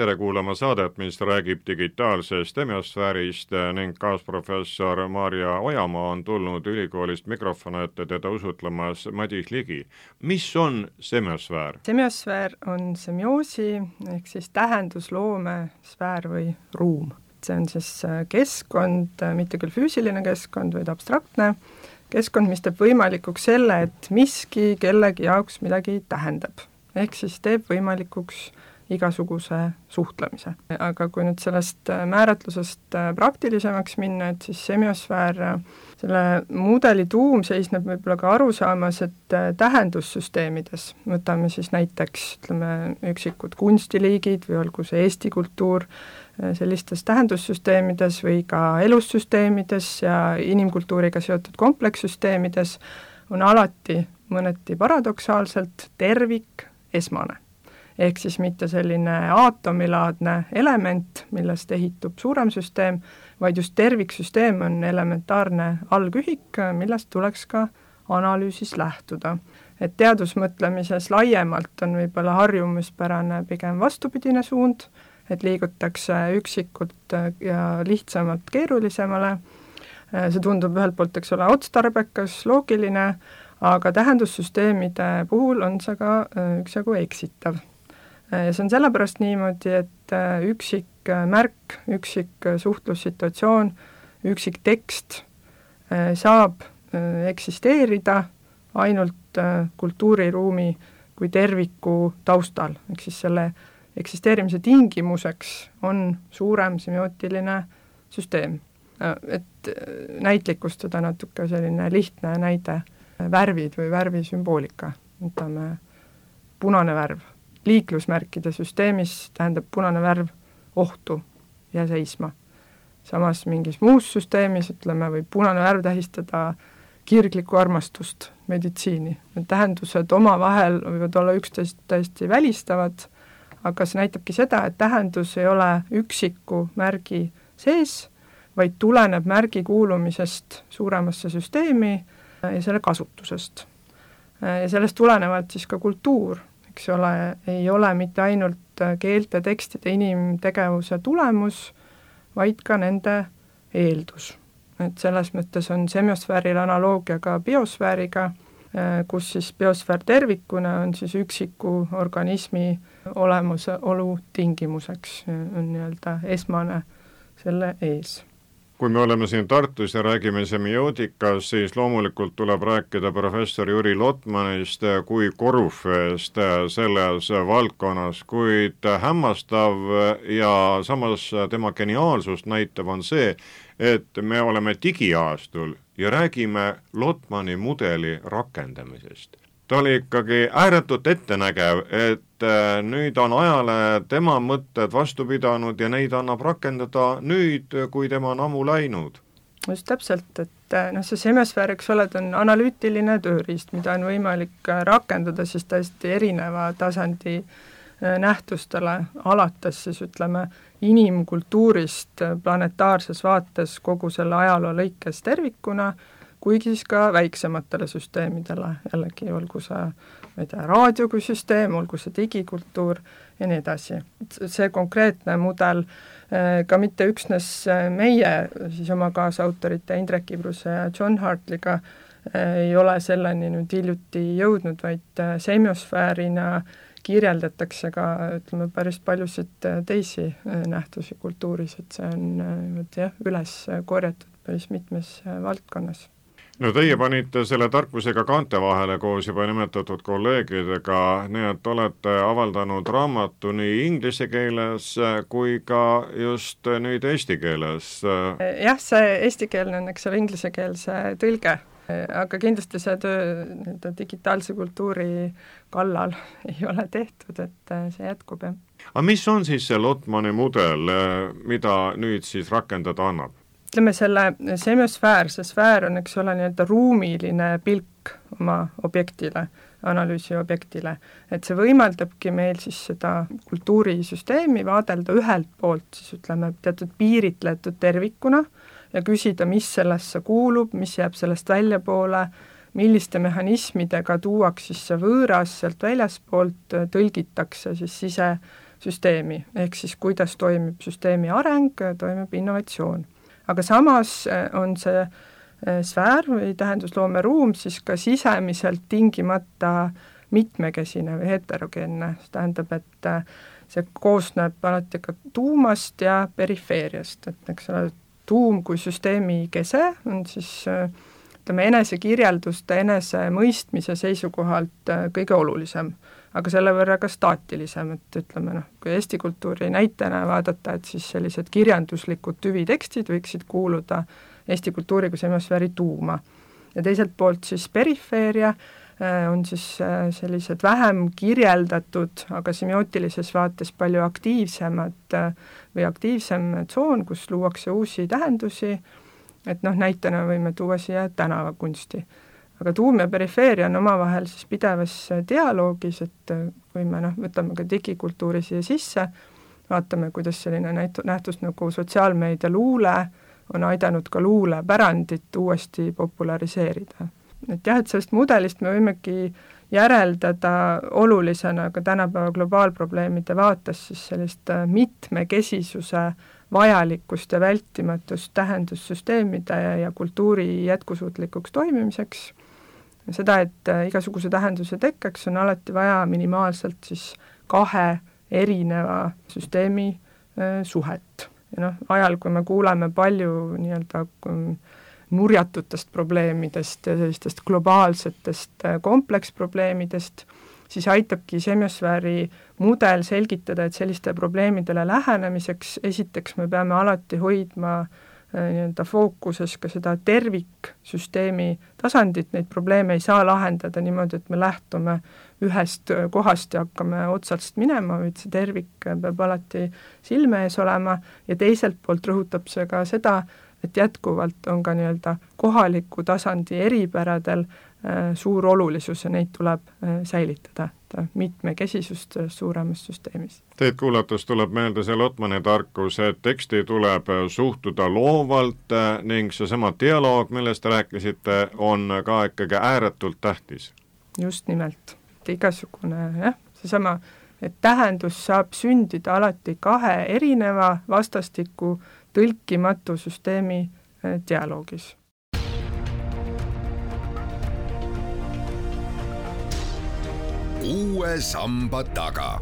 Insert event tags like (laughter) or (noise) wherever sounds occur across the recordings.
tere kuulama saadet, mis räägib digitaalsest hemiosfäärist ning kaasprofessor Maarja Ojamaa on tulnud ülikoolist mikrofoni ette teda usutlemas Madis Ligi. mis on semiosfäär? semiosfäär on semioosi ehk siis tähendusloome sfäär või ruum. see on siis äh, keskkond, äh, mitte küll füüsiline keskkond, vaid abstraktne keskkond, mis teeb võimalikuks selle, et miski kellegi jaoks midagi tähendab. ehk siis teeb võimalikuks igasuguse suhtlemise. aga kui nüüd sellest äh, määratlusest äh, praktilisemaks minna, et siis semiosfäär, äh, selle mudeli tuum seisneb võib-olla ka arusaamas, et tähendussüsteemides, võtame siis näiteks ütleme, üksikud kunstiliigid või olgu see Eesti kultuur, sellistes tähendussüsteemides või ka elussüsteemides ja inimkultuuriga seotud komplekssüsteemides on alati mõneti paradoksaalselt tervik esmane ehk siis mitte selline aatomilaadne element, millest ehitub suurem süsteem, vaid just terviksüsteem on elementaarne algühik, millest tuleks ka analüüsis lähtuda. et teadusmõtlemises laiemalt on võib-olla harjumuspärane pigem vastupidine suund, et liigutakse üksikult ja lihtsamalt keerulisemale, see tundub ühelt poolt, eks ole, otstarbekas, loogiline, aga tähendussüsteemide puhul on see ka üksjagu eksitav Äh, see on sellepärast niimoodi, et äh, üksik äh, märk, üksik suhtlussituatsioon, üksik tekst saab eksisteerida ainult kultuuriruumi kui terviku taustal, ehk siis selle eksisteerimise tingimuseks on suurem semiootiline süsteem. Et näitlikustada natuke selline lihtne näide, värvid või värvisümboolika, võtame punane värv liiklusmärkide süsteemis tähendab punane värv ohtu, jää seisma. samas mingis muus süsteemis, ütleme, võib punane värv tähistada kirglikku armastust, meditsiini. Need tähendused omavahel võivad olla üksteist täiesti välistavad, aga see näitabki seda, et tähendus ei ole üksiku märgi sees, vaid tuleneb märgi kuulumisest suuremasse süsteemi ja selle kasutusest. ja sellest tulenevalt siis ka kultuur eks ole, ei ole mitte ainult keelte, tekstide, inimtegevuse tulemus, vaid ka nende eeldus. et selles mõttes on semiosfääril analoogia ka biosfääriga, kus siis biosfäär tervikuna on siis üksiku organismi olemasolu tingimuseks, on nii-öelda esmane selle ees kui me oleme siin Tartus ja räägime semiootikast, siis loomulikult tuleb rääkida professor Jüri Lotmanist kui korüfeest selles valdkonnas, kuid hämmastav ja samas tema geniaalsust näitav on see, et me oleme digiaastul ja räägime Lotmani mudeli rakendamisest ta oli ikkagi ääretult ettenägev, et äh, nüüd on ajale tema mõtted vastu pidanud ja neid annab rakendada nüüd, kui tema on ammu läinud. just täpselt, et äh, noh, see semiosfäär, eks ole, ta on analüütiline tööriist, mida on võimalik äh, rakendada siis täiesti erineva tasandi nähtustele, alates siis ütleme, inimkultuurist planetaarses vaates kogu selle ajaloo lõikes tervikuna, kuigi siis ka väiksematele süsteemidele, jällegi olgu see ma ei tea, raadio kui süsteem, olgu see digikultuur ja nii edasi. see konkreetne mudel eh, ka mitte üksnes eh, meie siis oma kaasautorite Indrek Ibruse ja John Hartliga eh, ei ole selleni nüüd hiljuti jõudnud, vaid semiosfäärina kirjeldatakse ka ütleme, päris paljusid teisi nähtusi kultuuris, et see on niimoodi jah, üles korjatud päris mitmes valdkonnas no teie panite selle tarkusega kaante vahele koos juba nimetatud kolleegidega, nii et olete avaldanud raamatu nii inglise keeles kui ka just nüüd eesti keeles. jah, see eestikeelne on, eks ole, inglisekeelse tõlge, aga kindlasti see töö nii-öelda digitaalse kultuuri kallal (laughs) ei ole tehtud, et see jätkub, jah. aga mis on siis see Lotmani mudel, mida nüüd siis rakendada annab? Ütleme selle semiosfäär, see sfäär on, eks ole, nii-öelda ruumiline pilk oma objektile, analüüsi objektile, et see võimaldabki meil siis seda kultuurisüsteemi vaadelda ühelt poolt siis ütleme, teatud piiritletud tervikuna ja küsida, mis sellesse kuulub, mis jääb sellest väljapoole, milliste mehhanismidega tuuakse siis see võõras sealt väljaspoolt, tõlgitakse siis sisesüsteemi, ehk siis kuidas toimib süsteemi areng, toimub innovatsioon. Aga samas eh, on see eh, sfäär või tähendusloome ruum siis ka sisemiselt tingimata mitmekesine või heterogeenne, see tähendab, et eh, see koosneb alati ka tuumast ja perifeeriast, et eks ole, tuum kui süsteemi kese on siis ütleme, enesekirjelduste, enesemõistmise seisukohalt kõige olulisem aga selle võrra ka staatilisem, et ütleme noh, kui Eesti kultuuri näitena vaadata, et siis sellised kirjanduslikud tüvitekstid võiksid kuuluda Eesti kultuuri kui semisfääri tuuma. ja teiselt poolt siis perifeeria äh, on siis äh, sellised vähem kirjeldatud, aga semiootilises vaates palju aktiivsemad äh, või aktiivsem tsoon, kus luuakse uusi tähendusi, et noh, näitena võime tuua siia tänavakunsti aga tuum ja perifeeria on omavahel siis pidevas dialoogis, et kui me noh, võtame ka digikultuuri siia sisse, vaatame, kuidas selline näit-, nähtus nagu sotsiaalmeedia luule on aidanud ka luulepärandit uuesti populariseerida. et jah, et sellest mudelist me võimegi järeldada olulisena ka tänapäeva globaalprobleemide vaates siis sellist mitmekesisuse vajalikkust ja vältimatust tähendussüsteemide ja kultuuri jätkusuutlikuks toimimiseks seda, et äh, igasuguse tähenduse tekkeks on alati vaja minimaalselt siis kahe erineva süsteemi äh, suhet. ja noh, ajal, kui me kuuleme palju nii-öelda nurjatutest probleemidest ja sellistest globaalsetest äh, kompleksprobleemidest, siis aitabki semiosfääri mudel selgitada, et selliste probleemidele lähenemiseks esiteks me peame alati hoidma Äh, nii-öelda fookuses ka seda terviksüsteemi tasandit, neid probleeme ei saa lahendada niimoodi, et me lähtume ühest äh, kohast ja hakkame otsast minema, vaid see tervik peab alati silme ees olema. Ja teiselt poolt rõhutab see ka seda, et jätkuvalt on ka nii-öelda kohaliku tasandi eripäradel äh, suur olulisus ja neid tuleb äh, säilitada, et äh, mitmekesisust suuremas süsteemis. Teid kuulates tuleb meelde see Lotmani tarkus, et teksti tuleb suhtuda loovalt ning seesama dialoog, millest te rääkisite, on ka ikkagi ääretult tähtis. just nimelt, et igasugune jah, seesama, et tähendus saab sündida alati kahe erineva vastastikku tõlkimatu süsteemi eh, dialoogis. uue samba taga.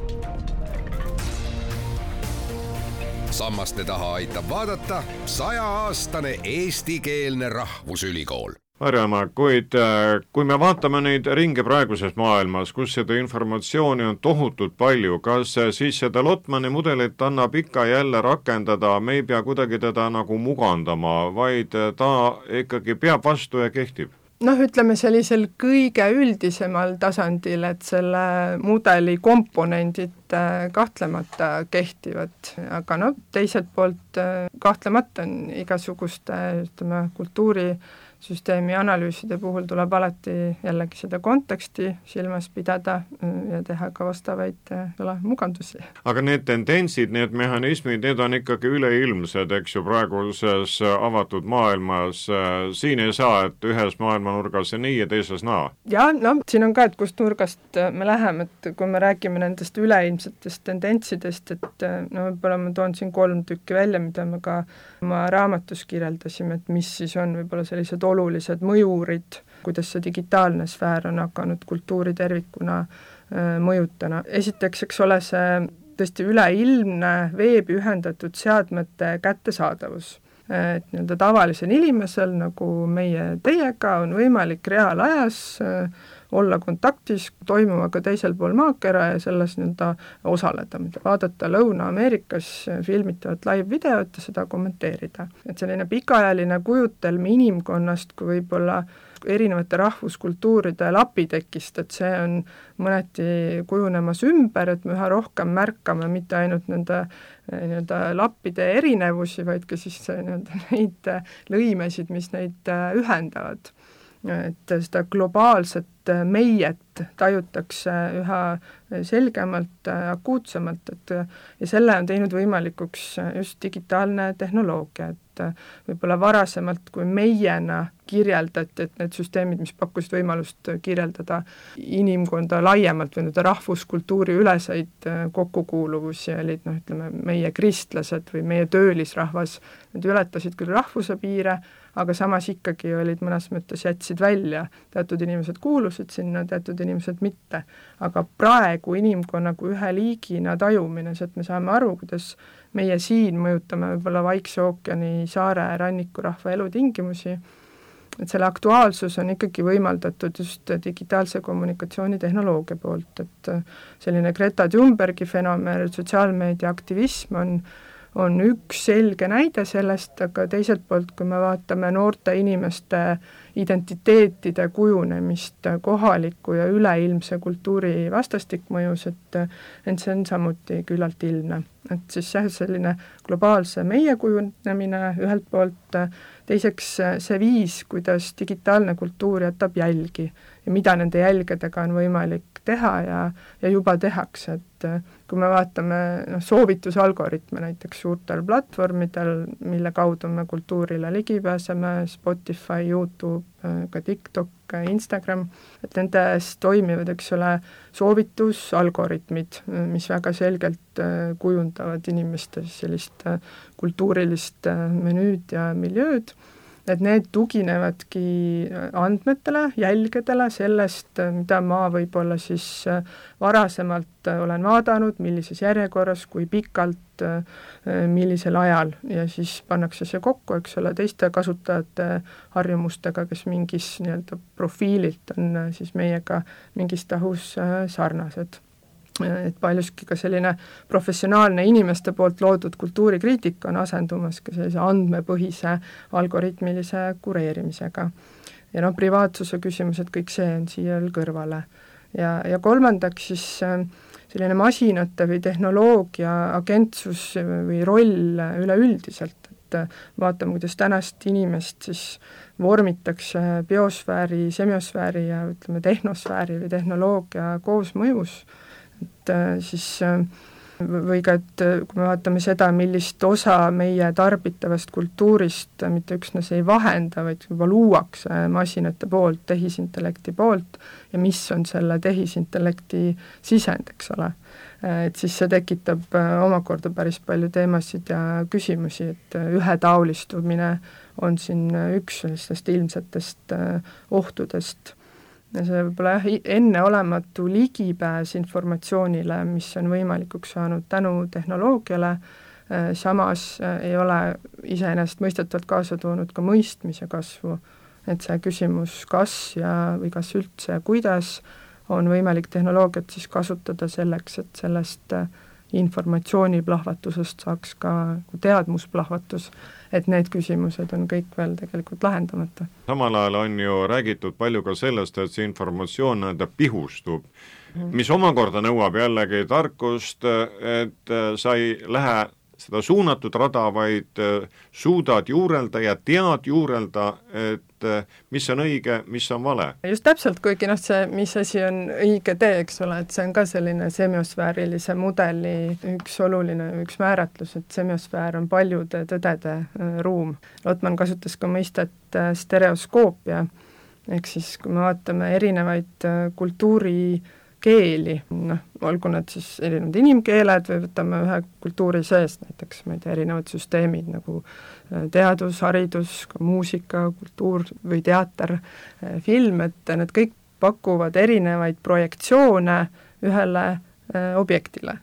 sammaste taha aitab vaadata sajaaastane eestikeelne rahvusülikool Marjamaa, kuid äh, kui me vaatame neid ringe praeguses maailmas, kus seda informatsiooni on tohutult palju, kas äh, siis seda Lotmani mudelit annab ikka jälle rakendada, me ei pea kuidagi teda nagu mugandama, vaid äh, ta ikkagi peab vastu ja kehtib? noh, ütleme sellisel kõige üldisemal tasandil, et selle mudeli komponendid kahtlemata kehtivad, aga noh, teiselt poolt kahtlemata on igasuguste ütleme, kultuuri süsteemi analüüside puhul tuleb alati jällegi seda konteksti silmas pidada äh, ja teha ka vastavaid äh, mugandusi. aga need tendentsid, need mehhanismid, need on ikkagi üleilmsed, eks ju, praeguses avatud maailmas, äh, siin ei saa, et ühes maailmanurgas nii ja teises naa. jah, no siin on ka, et kust nurgast me läheme, et kui me räägime nendest üleilmsetest tendentsidest, et no võib-olla ma toon siin kolm tükki välja, mida me ka oma raamatus kirjeldasime, et mis siis on võib-olla sellised olulised mõjurid, kuidas see digitaalne sfäär on hakanud kultuuri tervikuna mõjutama. esiteks, eks ole, see tõesti üleilmne veebi ühendatud seadmete kättesaadavus. et nii-öelda tavalisel inimesel, nagu meie teiega, on võimalik reaalajas äh, olla kontaktis toimuvaga teisel pool maakera ja selles nii-öelda osaleda, vaadata Lõuna-Ameerikas filmitavat live-videot ja seda kommenteerida. et selline pikaajaline kujutelm inimkonnast kui võib-olla erinevate rahvuskultuuride lapitekist, et see on mõneti kujunemas ümber, et me üha rohkem märkame mitte ainult nende nii-öelda lappide erinevusi, vaid ka siis nii-öelda (laughs) neid lõimesid, mis neid ühendavad et seda globaalset meiet tajutakse üha selgemalt, akuutsemalt, et ja selle on teinud võimalikuks just digitaalne tehnoloogia, et võib-olla varasemalt, kui meiena kirjeldati, et need süsteemid, mis pakkusid võimalust kirjeldada inimkonda laiemalt või nii-öelda rahvuskultuuri üleseid kokkukuuluvusi, olid noh, ütleme meie kristlased või meie töölisrahvas, need ületasid küll rahvuse piire, aga samas ikkagi olid mõnes mõttes, jätsid välja, teatud inimesed kuulusid sinna, teatud inimesed mitte. aga praegu inimkonna kui ühe liigina tajumine, see, et me saame aru, kuidas meie siin mõjutame võib-olla Vaikse ookeani saare rannikurahva elutingimusi, et selle aktuaalsus on ikkagi võimaldatud just digitaalse kommunikatsiooni tehnoloogia poolt, et selline Greta Thunbergi fenomen, sotsiaalmeedia aktivism on on üks selge näide sellest, aga teiselt poolt, kui me vaatame noorte inimeste identiteetide kujunemist kohaliku ja üleilmse kultuuri vastastikmõjus, et ent see on samuti küllalt ilmne. Et siis jah, selline globaalse meie kujunemine ühelt poolt, teiseks see viis, kuidas digitaalne kultuur jätab jälgi ja mida nende jälgedega on võimalik teha ja, ja juba tehakse, et kui me vaatame noh, soovitusalgoritme näiteks suurtel platvormidel, mille kaudu me kultuurile ligi pääseme, Spotify, Youtube, ka TikTok, Instagram, et nendes toimivad, eks ole, soovitusalgoritmid, mis väga selgelt äh, kujundavad inimeste sellist kultuurilist menüüd ja miljööd et need tuginevadki andmetele, jälgedele sellest, mida ma võib-olla siis äh, varasemalt äh, olen vaadanud, millises järjekorras, kui pikalt, äh, millisel ajal. Ja siis pannakse see kokku, eks ole, teiste kasutajate harjumustega, kes mingis nii-öelda profiililt on siis meiega mingis tahus sarnased et paljuski ka selline professionaalne inimeste poolt loodud kultuurikriitika on asendumas ka sellise andmepõhise algoritmilise kureerimisega. ja noh, privaatsuse küsimused, kõik see on siia kõrvale. ja, ja kolmandaks siis äh, selline masinate või tehnoloogia agentsus või roll üleüldiselt, et äh, vaatame, kuidas tänast inimest siis vormitakse biosfääri, semiosfääri ja ütleme, tehnosfääri või tehnoloogia koosmõjus et äh, siis äh, või ka, et äh, kui me vaatame seda, millist osa meie tarbitavast kultuurist mitte üksnes ei vahenda, vaid juba luuakse masinate poolt, tehisintellekti poolt, ja mis on selle tehisintellekti sisend, eks ole. Et siis see tekitab omakorda päris palju teemasid ja küsimusi, et ühetaolistumine on siin üks sellistest ilmsetest ohtudest ja see võib-olla jah, enneolematu ligipääs informatsioonile, mis on võimalikuks saanud tänu tehnoloogiale, äh, samas äh, ei ole iseenesestmõistetavalt kaasa toonud ka mõistmise kasvu, et see küsimus, kas ja, või kas üldse ja kuidas on võimalik tehnoloogiat siis kasutada selleks, et sellest äh, informatsiooniplahvatusest saaks ka teadmusplahvatus, et need küsimused on kõik veel tegelikult lahendamata. samal ajal on ju räägitud palju ka sellest, et see informatsioon nii-öelda pihustub, mhm. mis omakorda nõuab jällegi tarkust, et sa ei lähe seda suunatud rada, vaid äh, suudad juurelda ja tead juurelda, et äh, mis on õige, mis on vale. just täpselt, kuigi noh, see, mis asi on õige tee, eks ole, et see on ka selline semiosfäärilise mudeli üks oluline, üks määratlus, et semiosfäär on paljude tõdede äh, ruum. Lotman kasutas ka mõistet stereoskoopia, ehk siis kui me vaatame erinevaid kultuuri äh, keeli, noh, olgu need siis erinevad inimkeeled või võtame ühe kultuuri sees näiteks, ma ei tea, erinevad süsteemid nagu äh, teadus, haridus, ka muusika, kultuur või teater, äh, film, et need kõik pakuvad erinevaid projektsioone ühele äh, objektile.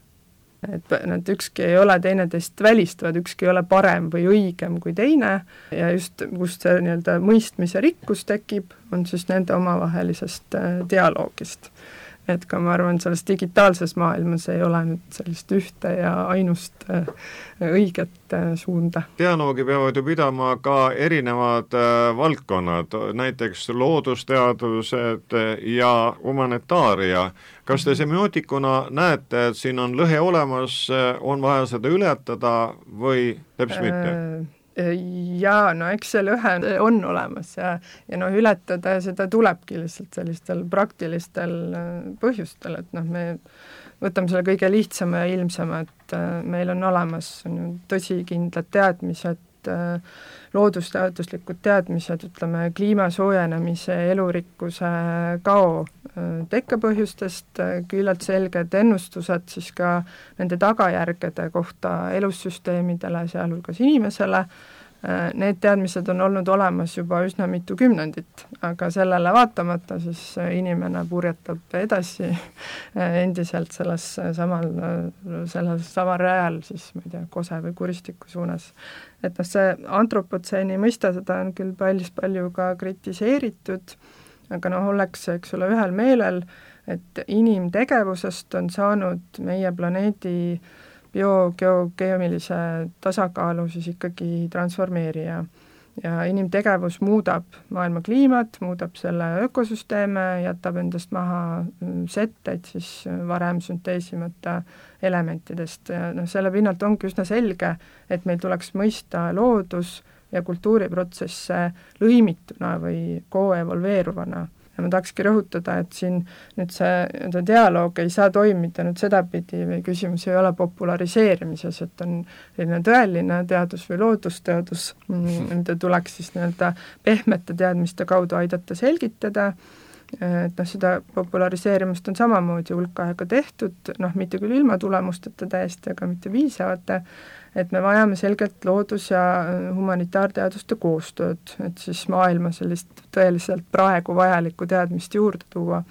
et nad ükski ei ole teineteist välistavad, ükski ei ole parem või õigem kui teine ja just, kust see nii-öelda mõistmise rikkus tekib, on siis nende omavahelisest äh, dialoogist et ka ma arvan, selles digitaalses maailmas ei ole nüüd sellist ühte ja ainust äh, õiget äh, suunda. dialoogi peavad ju pidama ka erinevad äh, valdkonnad, näiteks loodusteadused ja humanitaaria. kas te semiootikuna näete, et siin on lõhe olemas, on vaja seda ületada või teps mitte äh,? Jaa, no eks see lõhe on olemas ja, ja noh, ületada seda tulebki lihtsalt sellistel praktilistel äh, põhjustel, et noh, me võtame selle kõige lihtsama ja ilmsema, et äh, meil on olemas tõsikindlad teadmised, äh, loodusteaduslikud teadmised, ütleme, kliima soojenemise, elurikkuse kao tekkepõhjustest, küllalt selged ennustused siis ka nende tagajärgede kohta elussüsteemidele, sealhulgas inimesele, Need teadmised on olnud olemas juba üsna mitu kümnendit, aga sellele vaatamata siis inimene purjetab edasi (laughs) endiselt selles samal, sellel samal rajal siis ma ei tea, Kose või Kuristiku suunas. et noh, see antropotseeni mõiste, seda on küll päris palju ka kritiseeritud, aga noh, ollakse, eks ole, ühel meelel, et inimtegevusest on saanud meie planeedi biogeokeemilise tasakaalu siis ikkagi transformeerija. ja inimtegevus muudab maailma kliimat, muudab selle ökosüsteeme, jätab endast maha mm, setteid siis varem sünteesimata elementidest ja noh, selle pinnalt ongi üsna selge, et meil tuleks mõista loodus- ja kultuuriprotsesse lõimituna või koevolveeruvana ja ma tahakski rõhutada, et siin nüüd see nii-öelda dialoog ei saa toimida nüüd sedapidi või küsimus ei ole populariseerimises, et on selline tõeline teadus või loodusteadus, (laughs) mida tuleks siis nii-öelda pehmete teadmiste kaudu aidata selgitada, et noh, seda populariseerimist on samamoodi hulk aega tehtud, noh, mitte küll ilma tulemusteta täiesti, aga mitte piisavate, et me vajame selgelt loodus- ja äh, humanitaarteaduste koostööd, et siis maailma sellist tõeliselt praegu vajalikku teadmist juurde tuua.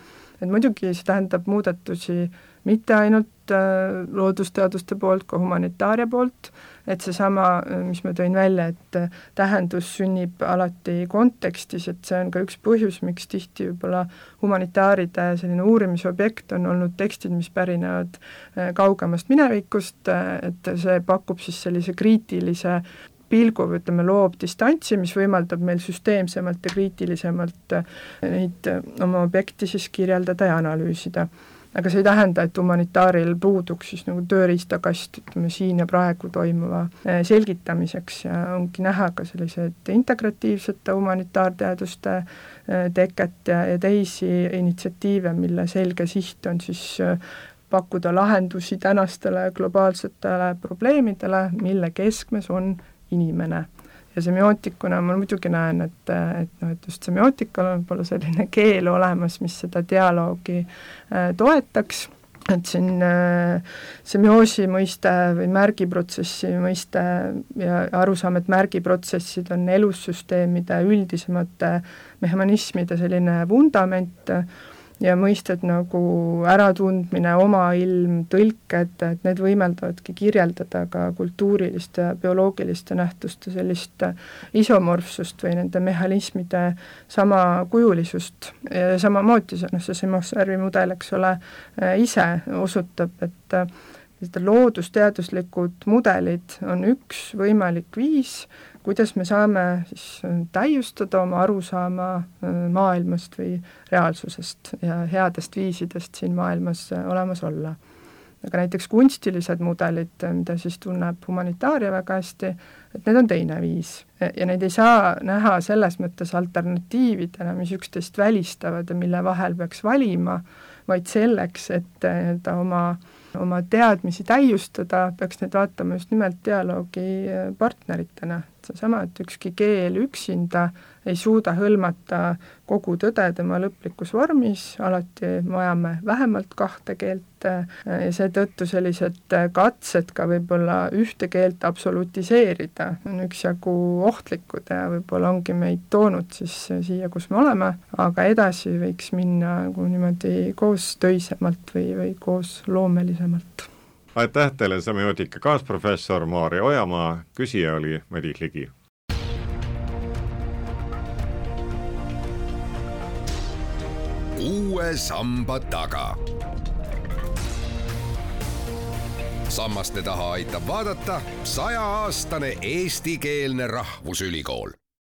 et muidugi see tähendab muudatusi mitte ainult äh, loodusteaduste poolt, ka humanitaaria poolt, et seesama, mis ma tõin välja, et tähendus sünnib alati kontekstis, et see on ka üks põhjus, miks tihti võib-olla humanitaaride selline uurimisobjekt on olnud tekstid, mis pärinevad äh, kaugemast minevikust, äh, et see pakub siis sellise kriitilise pilgu või ütleme, loob distantsi, mis võimaldab meil süsteemsemalt ja kriitilisemalt äh, neid oma objekti siis kirjeldada ja analüüsida aga see ei tähenda, et humanitaaril puuduks siis nagu tööriistakast, ütleme siin ja praegu toimuva eh, selgitamiseks. Ja ongi näha ka sellised integratiivsete humanitaarteaduste eh, teket ja, ja teisi initsiatiive, mille selge siht on siis eh, pakkuda lahendusi tänastele globaalsetele probleemidele, mille keskmes on inimene ja semiootikuna ma muidugi näen, et, et noh, et just semiootikal on võib-olla selline (laughs) keel olemas, mis seda dialoogi äh, toetaks, et siin äh, semioosi mõiste või märgiprotsessi mõiste ja arusaam, et märgiprotsessid on elussüsteemide üldisemate mehhanismide selline vundament äh,, ja mõisted nagu äratundmine, oma ilm, tõlked, et need võimaldavadki kirjeldada ka kultuuriliste ja bioloogiliste nähtuste sellist isomorfsust või nende mehhanismide samakujulisust. samamoodi see, noh, see Simosarvi mudel, eks ole, ise osutab, et et loodusteaduslikud mudelid on üks võimalik viis, kuidas me saame siis äh, täiustada oma arusaama äh, maailmast või reaalsusest ja headest viisidest siin maailmas äh, olemas olla. aga näiteks kunstilised mudelid, mida siis tunneb humanitaaria väga hästi, et need on teine viis ja neid ei saa näha selles mõttes alternatiividena, mis üksteist välistavad ja mille vahel peaks valima, vaid selleks, et nii-öelda oma oma teadmisi täiustada, peaks neid vaatama just nimelt dialoogi partneritena, seesama, et ükski keel üksinda ei suuda hõlmata kogu tõde tema lõplikus vormis, alati vajame vähemalt kahte keelt ja seetõttu sellised katsed ka võib-olla ühte keelt absolutiseerida on üksjagu ohtlikud ja võib-olla ongi meid toonud siis siia, kus me oleme, aga edasi võiks minna nagu niimoodi koostöisemalt või, või koos loomelisemalt aitäh teile, semiootika kaasprofessor Maarja Ojamaa, küsija oli Madis Ligi. uue samba taga. Sammaste taha aitab vaadata sajaaastane eestikeelne rahvusülikool